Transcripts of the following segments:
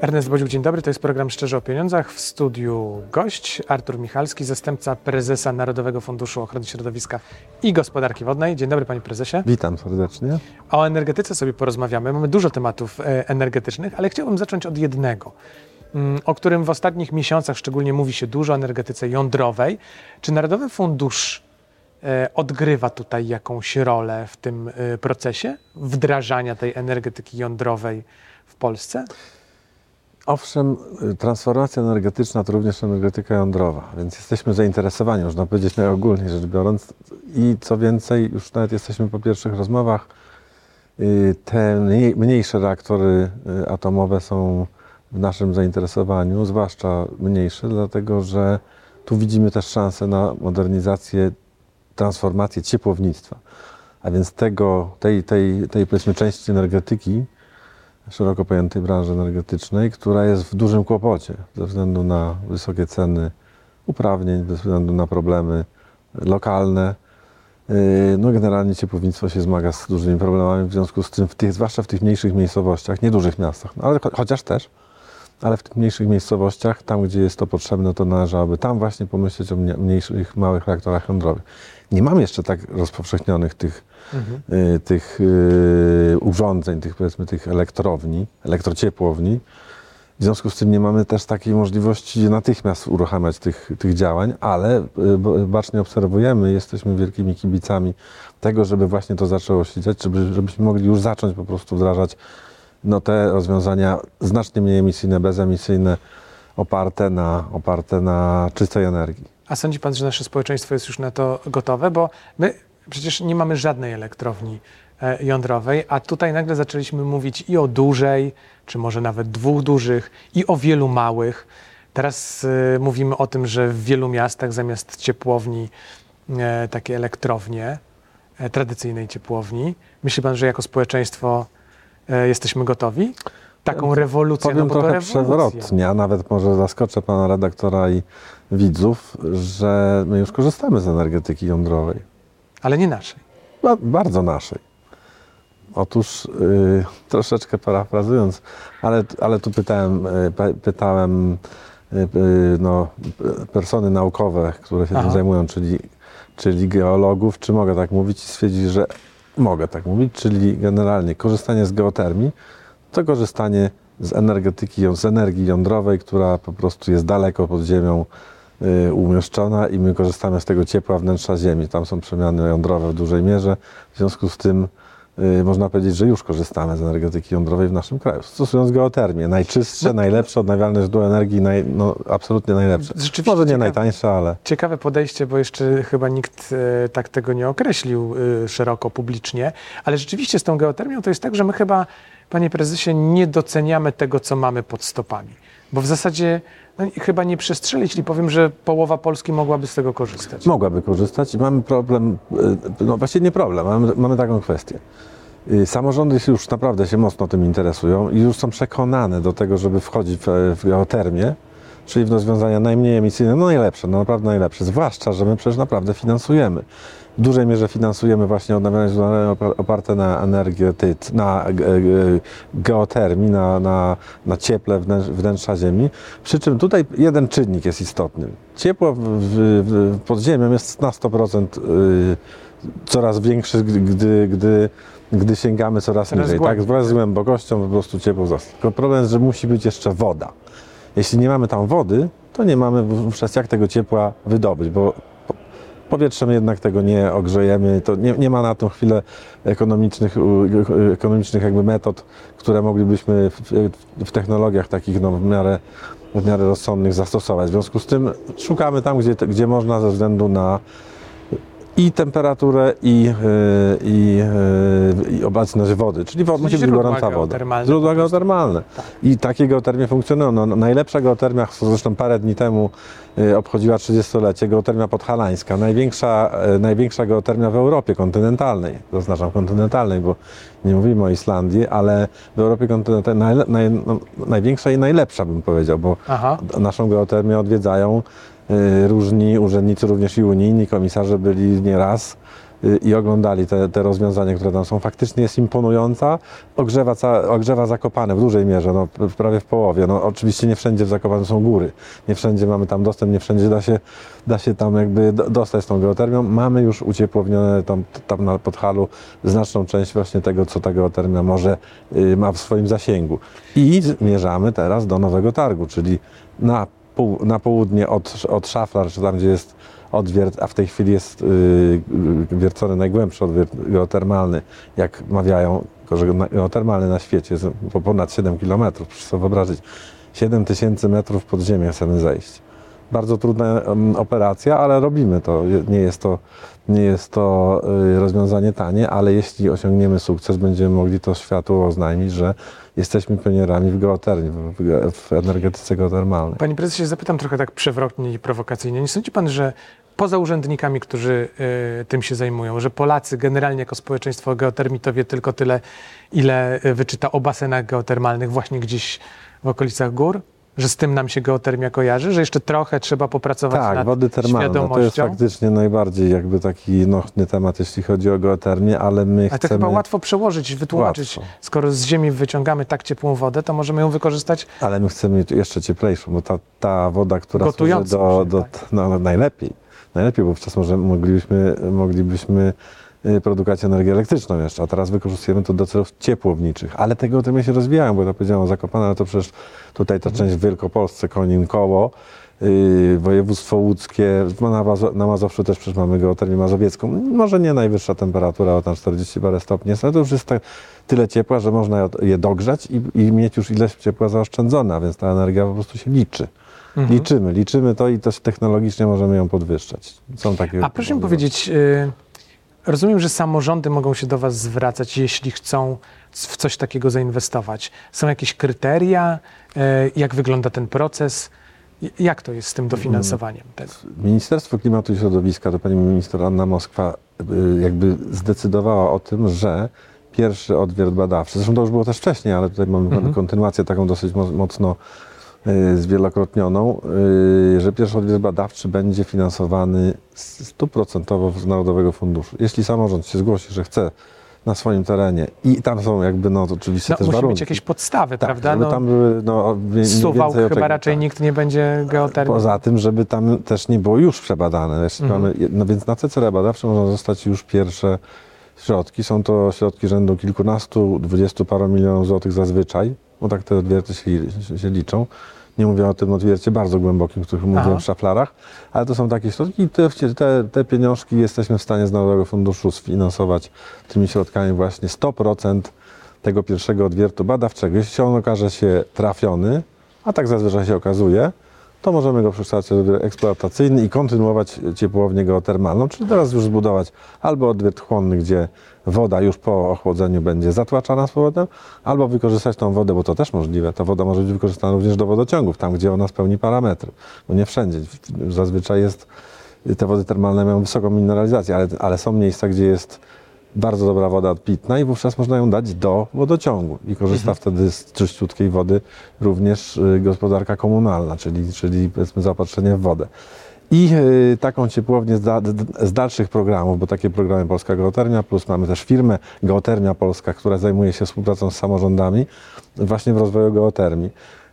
Ernest Bodziuk, dzień dobry. To jest program Szczerze o Pieniądzach. W studiu gość Artur Michalski, zastępca prezesa Narodowego Funduszu Ochrony Środowiska i Gospodarki Wodnej. Dzień dobry, panie prezesie. Witam serdecznie. O energetyce sobie porozmawiamy. Mamy dużo tematów e, energetycznych, ale chciałbym zacząć od jednego, mm, o którym w ostatnich miesiącach szczególnie mówi się dużo o energetyce jądrowej. Czy Narodowy Fundusz e, odgrywa tutaj jakąś rolę w tym e, procesie wdrażania tej energetyki jądrowej w Polsce? Owszem, transformacja energetyczna to również energetyka jądrowa, więc jesteśmy zainteresowani, można powiedzieć najogólniej rzecz biorąc. I co więcej, już nawet jesteśmy po pierwszych rozmowach, y, te mniej- mniejsze reaktory y, atomowe są w naszym zainteresowaniu, zwłaszcza mniejsze, dlatego że tu widzimy też szansę na modernizację, transformację ciepłownictwa. A więc tego, tej, tej, tej powiedzmy części energetyki, szeroko pojętej branży energetycznej, która jest w dużym kłopocie ze względu na wysokie ceny uprawnień, ze względu na problemy lokalne. Yy, No generalnie ciepłownictwo się zmaga z dużymi problemami, w związku z tym, w tych, zwłaszcza w tych mniejszych miejscowościach, nie dużych miastach, no ale cho- chociaż też, ale w tych mniejszych miejscowościach, tam gdzie jest to potrzebne, to należałoby tam właśnie pomyśleć o mnie- mniejszych, małych reaktorach jądrowych. Nie mamy jeszcze tak rozpowszechnionych tych y, tych y, urządzeń, tych powiedzmy tych elektrowni, elektrociepłowni. W związku z tym nie mamy też takiej możliwości natychmiast uruchamiać tych, tych działań, ale y, bacznie obserwujemy, jesteśmy wielkimi kibicami tego, żeby właśnie to zaczęło się dziać, żeby, żebyśmy mogli już zacząć po prostu wdrażać no, te rozwiązania znacznie mniej emisyjne, bezemisyjne, oparte na, oparte na czystej energii. A sądzi pan, że nasze społeczeństwo jest już na to gotowe? Bo my przecież nie mamy żadnej elektrowni e, jądrowej, a tutaj nagle zaczęliśmy mówić i o dużej, czy może nawet dwóch dużych, i o wielu małych. Teraz e, mówimy o tym, że w wielu miastach zamiast ciepłowni e, takie elektrownie, tradycyjnej ciepłowni. Myśli pan, że jako społeczeństwo jesteśmy gotowi? Taką rewolucję, Powiem no trochę rewolucja. przewrotnie, a nawet może zaskoczę pana redaktora i widzów, że my już korzystamy z energetyki jądrowej. Ale nie naszej. Ba- bardzo naszej. Otóż y, troszeczkę parafrazując, ale, ale tu pytałem, y, pe- pytałem y, y, no, persony naukowe, które się Aha. tym zajmują, czyli, czyli geologów, czy mogę tak mówić i stwierdzić, że mogę tak mówić, czyli generalnie korzystanie z geotermii to korzystanie z energetyki, z energii jądrowej, która po prostu jest daleko pod ziemią y, umieszczona i my korzystamy z tego ciepła wnętrza Ziemi. Tam są przemiany jądrowe w dużej mierze. W związku z tym można powiedzieć, że już korzystamy z energetyki jądrowej w naszym kraju. Stosując geotermię. Najczystsze, No- najlepsze odnawialne źródło energii, naj, no, absolutnie najlepsze. Rzeczywiście Może nie ciekawe. najtańsze, ale Ciekawe podejście, bo jeszcze chyba nikt e, tak tego nie określił e, szeroko, publicznie, ale rzeczywiście z tą geotermią to jest tak, że my chyba, panie prezesie, nie doceniamy tego, co mamy pod stopami. Bo w zasadzie no, chyba nie przestrzeli, jeśli powiem, że połowa Polski mogłaby z tego korzystać. mogłaby korzystać i mamy problem, y, no właściwie nie problem, mamy, mamy taką kwestię. Y, Samorządy już naprawdę się mocno tym interesują i już są przekonane do tego, żeby wchodzić w, w geotermię, czyli w rozwiązania najmniej emisyjne, no najlepsze, no naprawdę najlepsze. Zwłaszcza, że my przecież naprawdę finansujemy. W dużej mierze finansujemy właśnie odnawialne źródła oparte na energię, tyt, na e, e, geotermii, na, na, na cieple wnętrz- wnętrza Ziemi. Przy czym tutaj jeden czynnik jest istotny. Ciepło w, w, pod ziemią jest na 100% y, coraz większy, gdy, gdy, gdy, sięgamy coraz, niżej. Tak, wraz z głębokością po prostu ciepło wzrasta. Tylko problem jest, że musi być jeszcze woda. Jeśli nie mamy tam wody, to nie mamy wówczas jak tego ciepła wydobyć, bo powietrzem jednak tego nie ogrzejemy. To nie, nie ma na tą chwilę ekonomicznych, ekonomicznych jakby metod, które moglibyśmy w, w technologiach takich no, w, miarę, w miarę rozsądnych zastosować. W związku z tym szukamy tam, gdzie, gdzie można ze względu na i temperaturę, i, yy, i, yy, i obecność wody, czyli wo, musi być gorąca woda. Źródła geotermalne. I takie geotermie funkcjonują. No, najlepsza geotermia, zresztą parę dni temu y, obchodziła 30-lecie, geotermia podhalańska. Największa, największa geotermia w Europie kontynentalnej. Zaznaczam kontynentalnej, bo nie mówimy o Islandii, ale w Europie kontynentalnej najle, naj, no, największa i najlepsza bym powiedział, bo Aha. naszą geotermię odwiedzają różni urzędnicy, również i unijni, komisarze byli nieraz. y, i oglądali te, te rozwiązania, które tam są. Faktycznie jest imponująca. Ogrzewa, ca, ogrzewa Zakopane w dużej mierze, no, prawie w połowie. No, oczywiście nie wszędzie w Zakopane są góry. Nie wszędzie mamy tam dostęp, nie wszędzie da się, da się tam jakby do- dostać z tą geotermią. Mamy już uciepłownione tam, tam na Podhalu znaczną część właśnie tego, co ta geotermia może y, ma w swoim zasięgu. I zmierzamy teraz do Nowego Targu, czyli na, pół, na południe od, od Szaflar, czy tam gdzie jest odwiert, a w tej chwili jest y, y, wiercony najgłębszy odwiert geotermalny, jak mawiają, że geotermalny na świecie, jest po ponad 7 km, proszę sobie wyobrazić, 7 tysięcy metrów pod ziemię chcemy zejść. Bardzo trudna operacja, ale robimy to. Nie jest to, nie jest to y, rozwiązanie tanie, ale jeśli osiągniemy sukces, będziemy mogli to światu oznajmić, że jesteśmy pionierami w geotermii, w, energetyce geotermalnej. Panie prezesie, zapytam trochę tak przewrotnie i prowokacyjnie. Nie sądzi pan, że poza urzędnikami, którzy y, tym się zajmują, że Polacy generalnie jako społeczeństwo geotermii to wie tylko tyle, ile y, wyczyta o basenach geotermalnych właśnie gdzieś w okolicach gór? Że z tym nam się geotermia kojarzy? Że jeszcze trochę trzeba popracować Tak, nad wody termalne. To jest faktycznie najbardziej jakby taki nośny temat, jeśli chodzi o geotermię, ale my Ale to chcemy... chyba łatwo przełożyć, wytłumaczyć. Łatwo. Skoro z ziemi wyciągamy tak ciepłą wodę, to możemy ją wykorzystać Ale my chcemy jeszcze cieplejszą, bo ta, ta woda, która służy Gotującą do, się, do tak. no, najlepiej, najlepiej, bo wówczas może moglibyśmy, moglibyśmy y, produkować energię elektryczną jeszcze, a teraz wykorzystujemy to do celów ciepłowniczych. Ale te geotermie się rozwijają, bo ja powiedziałem o Zakopane, ale to przecież tutaj ta część w Wielkopolsce, Konin, Koło, y, województwo łódzkie, no, na, Mazo- na Mazowszu też przecież mamy geotermię mazowiecką. Może nie najwyższa temperatura, o tam 40 parę stopni jest, ale to już jest tak, tyle ciepła, że można je dogrzać i, i mieć już ileś ciepła zaoszczędzone, a więc ta energia po prostu się liczy. Mhm. Liczymy, liczymy to i też technologicznie możemy ją podwyższać. Są takie A proszę mi powiedzieć, y, rozumiem, że samorządy mogą się do Was zwracać, jeśli chcą w coś takiego zainwestować. Są jakieś kryteria? Y, Jak wygląda ten proces? Jak to jest z tym dofinansowaniem tego? Ministerstwo Klimatu i Środowiska, to pani minister Anna Moskwa y, jakby zdecydowała o tym, że pierwszy odwiert badawczy, zresztą to już było też wcześniej, ale tutaj mamy Mhm. kontynuację taką dosyć mo- mocno zwielokrotnioną, y, że pierwszy odwiert badawczy będzie finansowany stuprocentowo z Narodowego Funduszu. Jeśli samorząd się zgłosi, że chce na swoim terenie i tam są jakby, no to oczywiście No, też musi warunki. mieć jakieś podstawy, tak, prawda? żeby No, tam były, no, mniej więcej chyba raczej tak. nikt nie będzie geotermią. Poza tym, żeby tam też nie było już przebadane. Jeszcze Mhm. mamy, no więc na CCR badawcze można dostać już pierwsze środki. Są to środki rzędu kilkunastu, dwudziestu paru milionów złotych zazwyczaj, bo tak te odwierty się, się liczą. Nie mówię o tym odwiercie bardzo głębokim, Aha. mówiłem w szaflarach, ale to są takie środki i te, te, te pieniążki jesteśmy w stanie z Narodowego Funduszu sfinansować tymi środkami właśnie 100% tego pierwszego odwiertu badawczego. Jeśli on okaże się trafiony, a tak zazwyczaj się okazuje, to możemy go przekształcić odwiert eksploatacyjny i kontynuować ciepłownię geotermalną, czyli teraz już zbudować albo odwiert chłonny, gdzie woda już po ochłodzeniu będzie zatłaczana z powrotem, albo wykorzystać tą wodę, bo to też możliwe. Ta woda może być wykorzystana również do wodociągów, tam gdzie ona spełni parametry. No nie wszędzie. Zazwyczaj jest, te wody termalne mają wysoką mineralizację, ale, ale są miejsca, gdzie jest bardzo dobra woda pitna i wówczas można ją dać do wodociągu i korzysta wtedy z czyściutkiej wody również y, gospodarka komunalna, czyli, czyli powiedzmy zaopatrzenie w wodę. I y, taką ciepłownię z, da, z dalszych programów, bo takie programy Polska Geotermia, plus mamy też firmę Geotermia Polska, która zajmuje się współpracą z samorządami właśnie w rozwoju geotermii.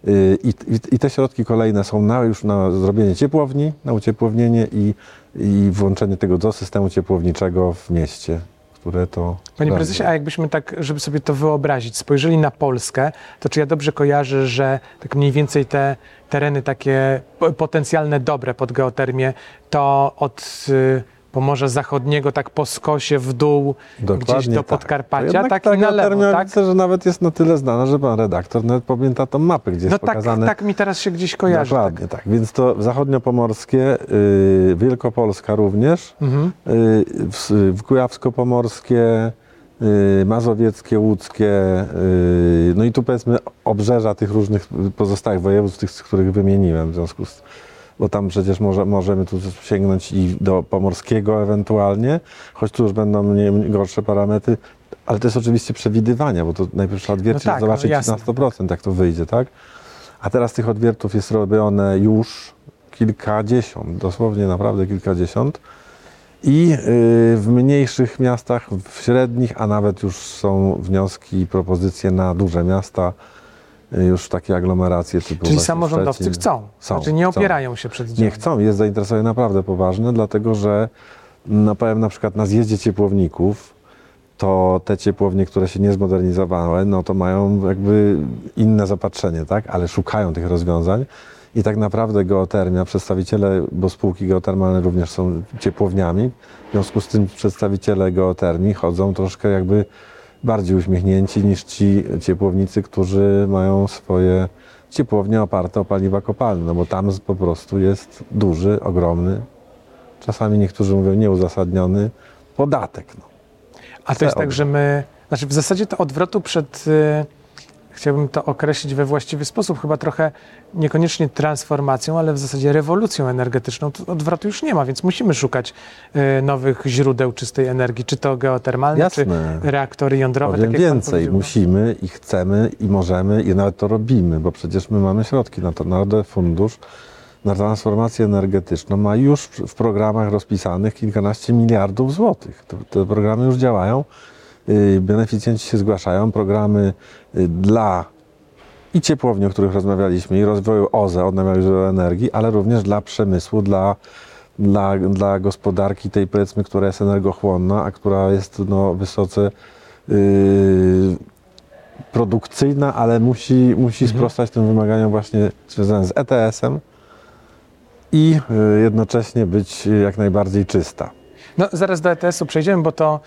Y, I, i, I te środki kolejne są na, już na zrobienie ciepłowni, na uciepłownienie i, i włączenie tego do systemu ciepłowniczego w mieście, które to. Panie sprawdza. prezesie, a jakbyśmy tak, żeby sobie to wyobrazić, spojrzeli na Polskę, to czy ja dobrze kojarzę, że tak mniej więcej te tereny takie potencjalne dobre pod geotermię, to od y, Pomorza Zachodniego tak po skosie w dół, gdzieś Dokładnie do tak. Podkarpacia, tak ta i na lewo, tak? Że nawet jest na tyle znana, że pan redaktor nawet pamięta tą mapę, gdzie No jest tak, pokazane. tak mi teraz się gdzieś kojarzy. Dokładnie tak. Więc to zachodniopomorskie, y, Wielkopolska również, Mhm. y, w, Kujawsko-Pomorskie, y, Mazowieckie, Łódzkie, y, no i tu powiedzmy obrzeża tych różnych pozostałych województw, tych, których wymieniłem w związku z bo tam przecież może, możemy tu sięgnąć i do pomorskiego ewentualnie, choć tu już będą mniej, gorsze parametry, ale to jest oczywiście przewidywania, bo to najpierw trzeba odwiercić, No tak, no zobaczyć jasne. na 100% jak to wyjdzie, tak? A teraz tych odwiertów jest robione już kilkadziesiąt, dosłownie naprawdę kilkadziesiąt. I y, w mniejszych miastach, w średnich, a nawet już są wnioski i propozycje na duże miasta, już takie aglomeracje typu Czyli samorządowcy Szczecin. chcą. Są, znaczy nie chcą. opierają się przed Nie działaniem. chcą, jest zainteresowanie naprawdę poważne, dlatego że no powiem na przykład na zjeździe ciepłowników, to te ciepłownie, które się nie zmodernizowały, no to mają jakby inne zapatrzenie, tak? Ale szukają tych rozwiązań i tak naprawdę geotermia, przedstawiciele, bo spółki geotermalne również są ciepłowniami, w związku z tym przedstawiciele geotermii chodzą troszkę jakby bardziej uśmiechnięci niż ci ciepłownicy, którzy mają swoje ciepłownie oparte o paliwa kopalne, no bo tam po prostu jest duży, ogromny, czasami niektórzy mówią nieuzasadniony podatek. No. A to jest tak, że my, znaczy w zasadzie to odwrotu przed, y, chciałbym to określić we właściwy sposób, chyba trochę niekoniecznie transformacją, ale w zasadzie rewolucją energetyczną, to odwrotu już nie ma, więc musimy szukać y, nowych źródeł czystej energii, czy to geotermalne, czy Jasne. reaktory jądrowe. Powiem tak więcej, musimy i chcemy i możemy i nawet to robimy, bo przecież my mamy środki na to. Narodowy Fundusz na transformację energetyczną ma już w programach rozpisanych kilkanaście miliardów złotych. Te, programy już działają, beneficjenci się zgłaszają, programy yy, dla i ciepłowni, o których rozmawialiśmy, i rozwoju OZE, odnawialnych źródeł energii, ale również dla przemysłu, dla, dla, dla gospodarki tej powiedzmy, która jest energochłonna, a która jest no, wysoce yy, produkcyjna, ale musi, musi Mhm. sprostać tym wymaganiom właśnie związanym z ETS-em i yy, jednocześnie być jak najbardziej czysta. No, zaraz do ETS-u przejdziemy, bo to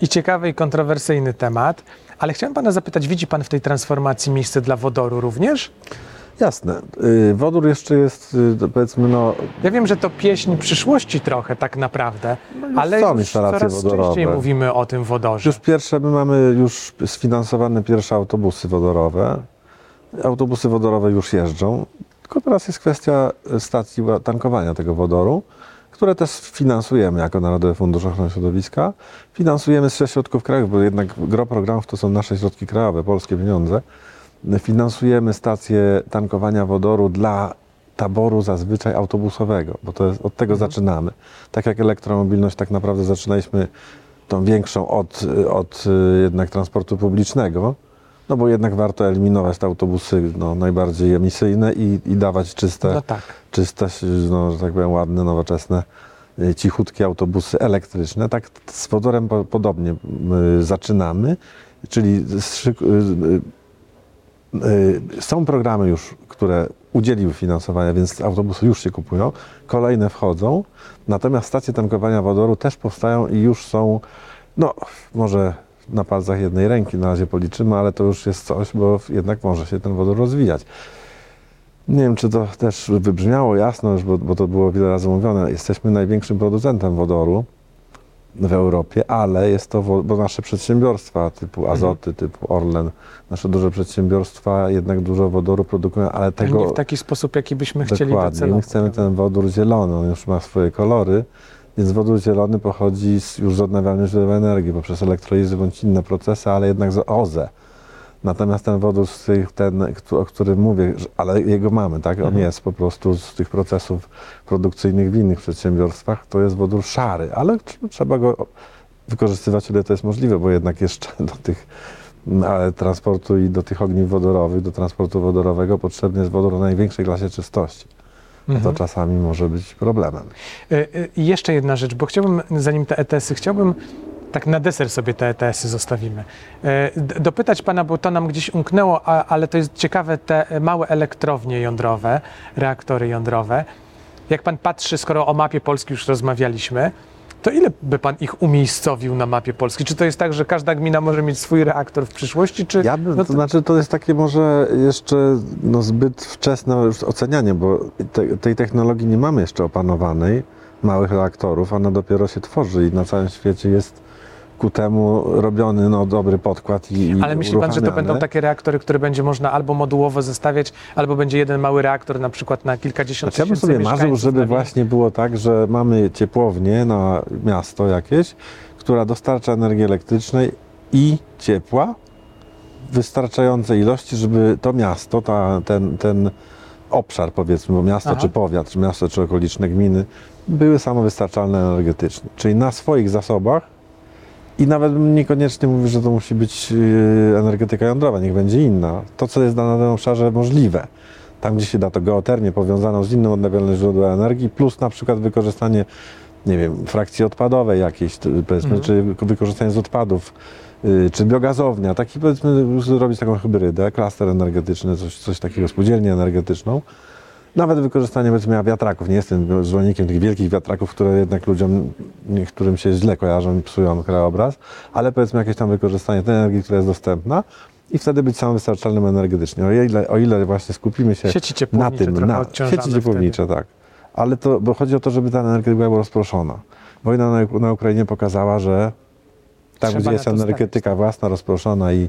i ciekawy, i kontrowersyjny temat. Ale chciałem pana zapytać, widzi pan w tej transformacji miejsce dla wodoru również? Jasne. Yy, wodór jeszcze jest, to powiedzmy, no, Ja wiem, że to pieśń przyszłości trochę tak naprawdę, ale są już coraz wodorowe. częściej mówimy o tym wodorze. Już pierwsze, my mamy już sfinansowane pierwsze autobusy wodorowe. Autobusy wodorowe już jeżdżą, tylko teraz jest kwestia stacji ła- tankowania tego wodoru, które też finansujemy jako Narodowy Fundusz Ochrony Środowiska. Finansujemy ze środków krajowych, bo jednak gro programów to są nasze środki krajowe, polskie pieniądze. Finansujemy stacje tankowania wodoru dla taboru zazwyczaj autobusowego, bo to jest, od tego zaczynamy. Tak jak elektromobilność, tak naprawdę zaczynaliśmy tą większą od, od y, jednak transportu publicznego, no bo jednak warto eliminować te autobusy no, najbardziej emisyjne i, i dawać czyste, No tak. czyste, no, że tak powiem, ładne, nowoczesne, y, cichutkie autobusy elektryczne. Tak z wodorem po, podobnie y, zaczynamy, czyli y, y, y, są programy już, które udzieliły finansowania, więc autobusy już się kupują, kolejne wchodzą, natomiast stacje tankowania wodoru też powstają i już są, no może na palcach jednej ręki na razie policzymy, ale to już jest coś, bo jednak może się ten wodór rozwijać. Nie wiem, czy to też wybrzmiało jasno już, bo, bo to było wiele razy mówione. Jesteśmy największym producentem wodoru w Europie, ale jest to, bo nasze przedsiębiorstwa typu Azoty, typu Orlen, nasze duże przedsiębiorstwa jednak dużo wodoru produkują, ale tego nie w taki sposób, jaki byśmy chcieli dokładnie. My chcemy ten wodór zielony, on już ma swoje kolory, więc wodór zielony pochodzi z, już z odnawialnych źródeł energii poprzez elektrolizy bądź inne procesy, ale jednak z OZE. Natomiast ten wodór, z tych, ten, o którym mówię, ale jego mamy, tak? On Mhm. jest po prostu z tych procesów produkcyjnych w innych przedsiębiorstwach. To jest wodór szary, ale tr- trzeba go wykorzystywać, ile to jest możliwe, bo jednak jeszcze do tych mm, ale transportu i do tych ogniw wodorowych, do transportu wodorowego potrzebny jest wodór o największej klasie czystości. A to Mhm. czasami może być problemem. Y, I jeszcze jedna rzecz, bo chciałbym, zanim te ETS-y, chciałbym tak na deser sobie te ETS-y zostawimy. D- Dopytać pana, bo to nam gdzieś umknęło, ale to jest ciekawe, te małe elektrownie jądrowe, reaktory jądrowe. Jak pan patrzy, skoro o mapie Polski już rozmawialiśmy, to ile by pan ich umiejscowił na mapie Polski? Czy to jest tak, że każda gmina może mieć swój reaktor w przyszłości, czy... Ja bym, no to znaczy to jest takie może jeszcze no, zbyt wczesne już ocenianie, bo te, tej technologii nie mamy jeszcze opanowanej, małych reaktorów, ona dopiero się tworzy i na całym świecie jest ku temu robiony no, dobry podkład i, Ale myśli pan, że to będą takie reaktory, które będzie można albo modułowo zestawiać, albo będzie jeden mały reaktor na przykład na kilkadziesiąt Znaczy, ja bym tysięcy sobie marzył, żeby właśnie było tak, że mamy ciepłownię na miasto jakieś, która dostarcza energii elektrycznej i ciepła wystarczającej ilości, żeby to miasto, ta, ten, ten, obszar, powiedzmy, bo miasto Aha. czy powiat, czy miasto czy okoliczne gminy były samowystarczalne energetycznie. Czyli na swoich zasobach i nawet niekoniecznie mówił, że to musi być yy, energetyka jądrowa, niech będzie inna. To, co jest na danym obszarze możliwe. Tam, gdzie się da to geotermię powiązaną z innym odnawialnym źródłem energii, plus na przykład wykorzystanie, nie wiem, frakcji odpadowej jakiejś, powiedzmy, Mhm. czy wykorzystanie z odpadów, yy, czy biogazownia, taki powiedzmy, zrobić taką hybrydę, klaster energetyczny, coś, coś takiego, spółdzielnię energetyczną. Nawet wykorzystanie powiedzmy wiatraków. Nie jestem zwolennikiem tych wielkich wiatraków, które jednak ludziom, niektórym się źle kojarzą i psują krajobraz, ale powiedzmy jakieś tam wykorzystanie tej energii, która jest dostępna i wtedy być samowystarczalnym energetycznie. O ile, o ile właśnie skupimy się na tym, na sieci ciepłownicze, tak. Ale to, bo chodzi o to, żeby ta energia była rozproszona. Wojna na, na Ukrainie pokazała, że tam, Trzeba gdzie jest energetyka tak. własna, rozproszona i,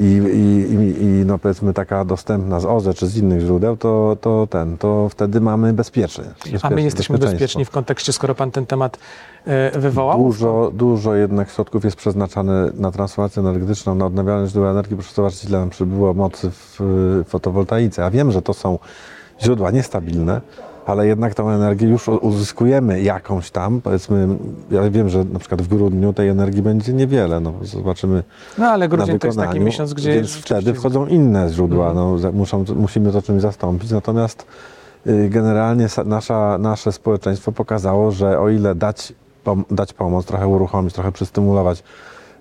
i, i, i, i no powiedzmy taka dostępna z OZE czy z innych źródeł, to, to ten, to wtedy mamy bezpiecznie. A my jesteśmy bezpieczni w kontekście, skoro pan ten temat e, wywołał? Dużo, dużo jednak środków jest przeznaczane na transformację energetyczną, na odnawialne źródła energii. Proszę zobaczyć, ile nam przybyło mocy w fotowoltaice. A wiem, że to są źródła niestabilne, ale jednak tą energię już uzyskujemy jakąś tam. Powiedzmy, ja wiem, że na przykład w grudniu tej energii będzie niewiele. No, zobaczymy No ale grudzień to jest taki miesiąc, gdzie więc wtedy wchodzą inne źródła, Mhm. no, muszą, musimy to czymś zastąpić, natomiast y, generalnie nasza, nasze społeczeństwo pokazało, że o ile dać, pom- dać pomoc, trochę uruchomić, trochę przystymulować,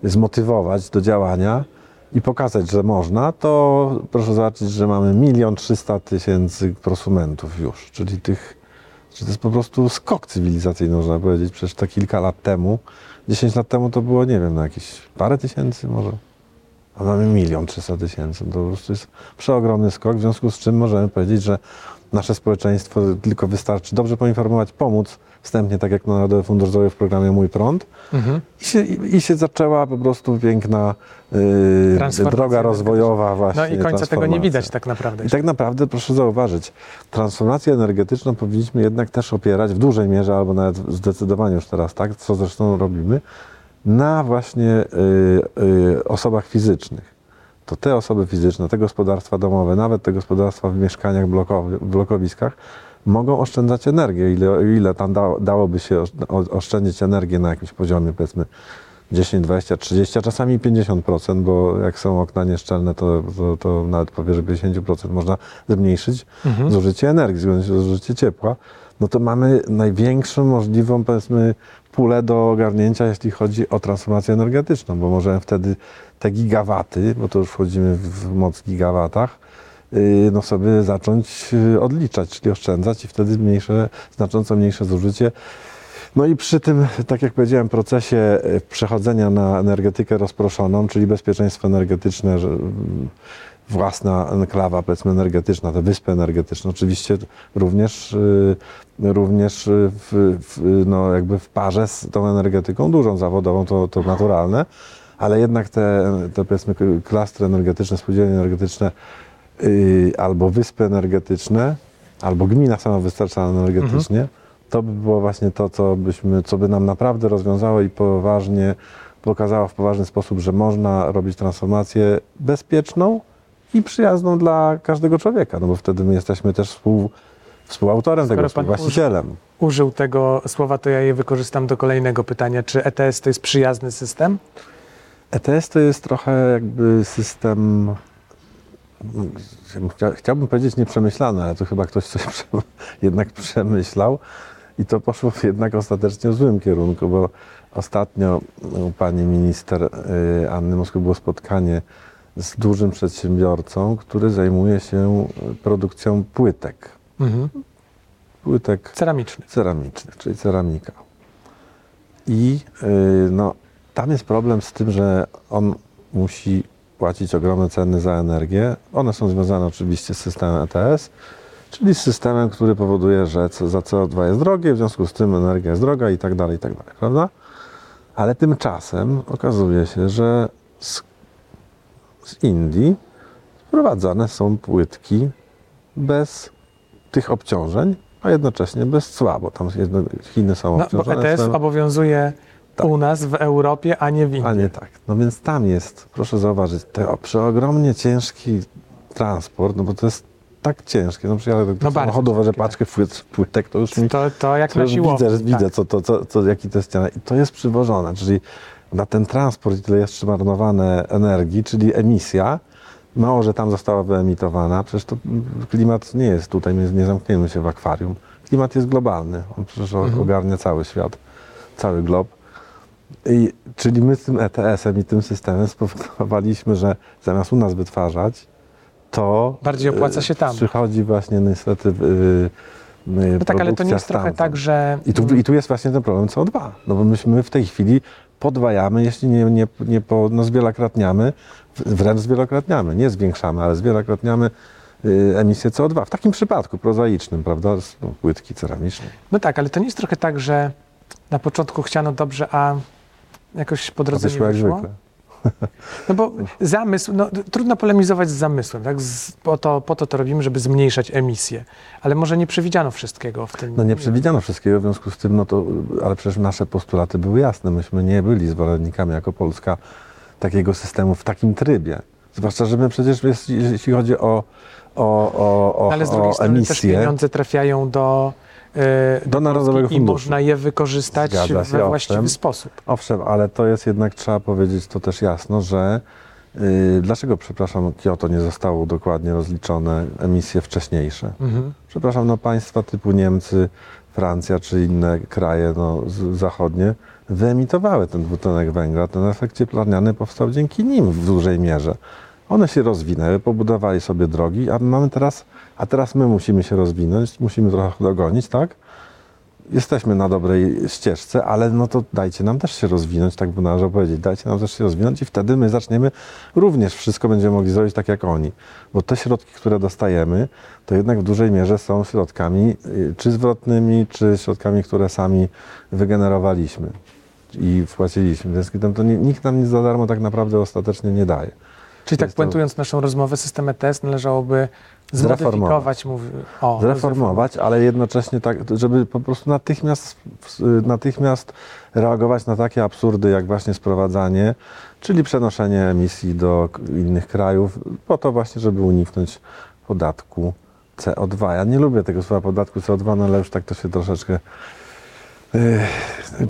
zmotywować do działania i pokazać, że można, to proszę zobaczyć, że mamy milion trzysta tysięcy prosumentów już, czyli tych, czyli to jest po prostu skok cywilizacyjny, można powiedzieć, przecież to kilka lat temu, 10 lat temu to było, nie wiem, na jakieś parę tysięcy może. A mamy milion trzysta tysięcy. To po prostu jest przeogromny skok, w związku z czym możemy powiedzieć, że nasze społeczeństwo tylko wystarczy dobrze poinformować, pomóc wstępnie, tak jak Narodowy Fundusz Zdrowia w programie Mój Prąd. Mhm. I się, i, i się zaczęła po prostu piękna yy, droga rozwojowa właśnie. No i końca tego nie widać tak naprawdę. I tak naprawdę proszę zauważyć, transformację energetyczną powinniśmy jednak też opierać w dużej mierze, albo nawet zdecydowanie już teraz, tak, co zresztą robimy, na właśnie y, y, osobach fizycznych. To te osoby fizyczne, te gospodarstwa domowe, nawet te gospodarstwa w mieszkaniach blokowi, blokowiskach mogą oszczędzać energię. Ile, ile tam da, dałoby się oszczędzić energię na jakimś poziomie, powiedzmy 10, 20, 30, a czasami 50%, bo jak są okna nieszczelne, to, to, to nawet powyżej 50% można zmniejszyć Mhm. zużycie energii, zużycie ciepła, no to mamy największą możliwą, powiedzmy, pulę do ogarnięcia, jeśli chodzi o transformację energetyczną, bo możemy wtedy te gigawaty, bo to już wchodzimy w moc gigawatach, no sobie zacząć yy, odliczać, czyli oszczędzać i wtedy mniejsze, znacząco mniejsze zużycie. No i przy tym, tak jak powiedziałem, procesie yy, przechodzenia na energetykę rozproszoną, czyli bezpieczeństwo energetyczne, mm, własna enklawa, powiedzmy, energetyczna, te wyspy energetyczne, oczywiście również, y, również y, w, w, no jakby w parze z tą energetyką dużą, zawodową, to, to naturalne, ale jednak te, te powiedzmy klastry energetyczne, spółdzielnie energetyczne y, albo wyspy energetyczne, albo gmina samowystarczalna energetycznie, to by było właśnie to, co, byśmy, co by nam naprawdę rozwiązało i poważnie pokazało w poważny sposób, że można robić transformację bezpieczną i przyjazną dla każdego człowieka, no bo wtedy my jesteśmy też współ, współautorem Skoro tego, współwłaścicielem. Użył tego słowa, to ja je wykorzystam do kolejnego pytania. Czy ETS to jest przyjazny system? ETS to jest trochę jakby system, chciałbym powiedzieć nieprzemyślany, ale to chyba ktoś coś jednak przemyślał i to poszło jednak ostatecznie w złym kierunku, bo ostatnio u pani minister y, Anny Moskwy było spotkanie z dużym przedsiębiorcą, który zajmuje się produkcją płytek. Mhm. Płytek Ceramiczny. ceramicznych, czyli ceramika. I y, no, tam jest problem z tym, że on musi płacić ogromne ceny za energię. One są związane oczywiście z systemem ETS, czyli z systemem, który powoduje, że za CO2 jest drogie, w związku z tym energia jest droga i tak dalej, i tak dalej, prawda? Ale tymczasem okazuje się, że z, z Indii sprowadzane są płytki bez tych obciążeń, a jednocześnie bez cła, bo tam Chiny są No, bo obciążone. ETS obowiązuje Tak. u nas w Europie, a nie w Indiach. a nie tak. No więc tam jest, proszę zauważyć, te przeogromnie ciężki transport, no bo to jest tak ciężkie. No przyjadę do No no samochodu, że paczkę płyt, płytek, to już mi To, to jak to na siłowni. widzę, tak. widzę co, to, co, co, jaki to jest ściana. I to jest przywożone, czyli na ten transport i tyle jest zmarnowane energii, czyli emisja, mało, że tam została wyemitowana, przecież to klimat nie jest tutaj, my nie zamkniemy się w akwarium. Klimat jest globalny, on przecież Mhm. ogarnia cały świat, cały glob. I, czyli my z tym ETS-em i tym systemem spowodowaliśmy, że zamiast u nas wytwarzać, to Bardziej opłaca y, się tam. Przychodzi właśnie niestety y, y, No tak, ale to nie jest trochę tak, że... I tu, I tu jest właśnie ten problem CO2, no bo myśmy w tej chwili podwajamy, jeśli nie, nie, nie po, no zwielokrotniamy, w- wręcz zwielokrotniamy, nie zwiększamy, ale zwielokrotniamy y, emisję CO2. W takim przypadku prozaicznym, prawda, z no, płytki ceramicznej. No tak, ale to nie jest trochę tak, że na początku chciano dobrze, a jakoś po drodze wyszło nie jak zwykle. No bo zamysł, no, trudno polemizować z zamysłem, tak? Z, po, to, po to to robimy, żeby zmniejszać emisję, ale może nie przewidziano wszystkiego w tym. No nie przewidziano wszystkiego, w związku z tym, no to, ale przecież nasze postulaty były jasne. Myśmy nie byli zwolennikami jako Polska takiego systemu w takim trybie. Zwłaszcza, że my przecież, jeśli chodzi o, o, o, o, Ale z drugiej o emisję, pieniądze trafiają do, Do Narodowego Polski i Funduszu. można je wykorzystać Zgadza się, we owszem. właściwy sposób. Owszem, ale to jest jednak, trzeba powiedzieć to też jasno, że yy, dlaczego, przepraszam, Kyoto nie zostało dokładnie rozliczone emisje wcześniejsze? Mhm. Przepraszam, no państwa typu Niemcy, Francja czy inne kraje no, z, zachodnie wyemitowały ten dwutlenek węgla. Ten efekt cieplarniany powstał dzięki nim w dużej mierze. One się rozwinęły, pobudowali sobie drogi, a mamy teraz, a teraz my musimy się rozwinąć, musimy trochę dogonić, tak? Jesteśmy na dobrej ścieżce, ale no to dajcie nam też się rozwinąć, tak by należało powiedzieć. Dajcie nam też się rozwinąć i wtedy my zaczniemy również wszystko będziemy mogli zrobić tak jak oni. Bo te środki, które dostajemy, to jednak w dużej mierze są środkami y, czy zwrotnymi, czy środkami, które sami wygenerowaliśmy i wpłaciliśmy. W związku z tym to nikt nam nic za darmo tak naprawdę ostatecznie nie daje. Czyli tak Jest to- puentując naszą rozmowę, system ETS należałoby Zreformować. mówi, o, Zreformować, ale jednocześnie tak, żeby po prostu natychmiast, natychmiast reagować na takie absurdy, jak właśnie sprowadzanie, czyli przenoszenie emisji do innych krajów, po to właśnie, żeby uniknąć podatku CO2. Ja nie lubię tego słowa podatku CO2, no ale już tak to się troszeczkę yy,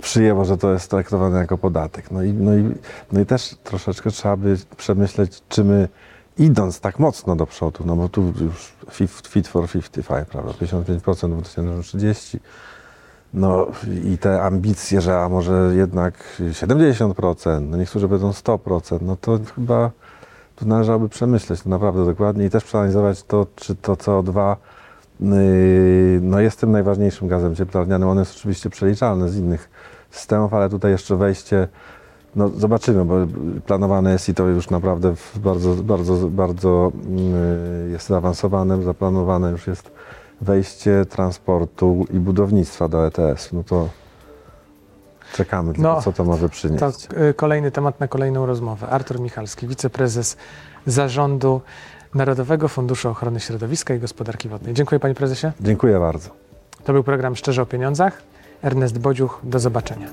przyjęło, że to jest traktowane jako podatek. No i, no, i, no i też troszeczkę trzeba by przemyśleć, czy my idąc tak mocno do przodu, no bo tu już fit, for 55, prawda, 55% 2030, no i te ambicje, że a może jednak 70%, no niektórzy będą 100%, no to chyba tu należałoby przemyśleć to naprawdę dokładnie i też przeanalizować to, czy to CO2 yy, no jest tym najważniejszym gazem cieplarnianym. On jest oczywiście przeliczalny z innych systemów, ale tutaj jeszcze wejście, no zobaczymy, bo planowane jest i to już naprawdę bardzo, bardzo, bardzo yy, jest zaawansowane, zaplanowane już jest wejście transportu i budownictwa do ETS. No to czekamy tylko, No, co to może przynieść. To y, kolejny temat na kolejną rozmowę. Artur Michalski, wiceprezes zarządu Narodowego Funduszu Ochrony Środowiska i Gospodarki Wodnej. Dziękuję panie prezesie. Dziękuję bardzo. To był program Szczerze o Pieniądzach. Ernest Bodziuch, do zobaczenia.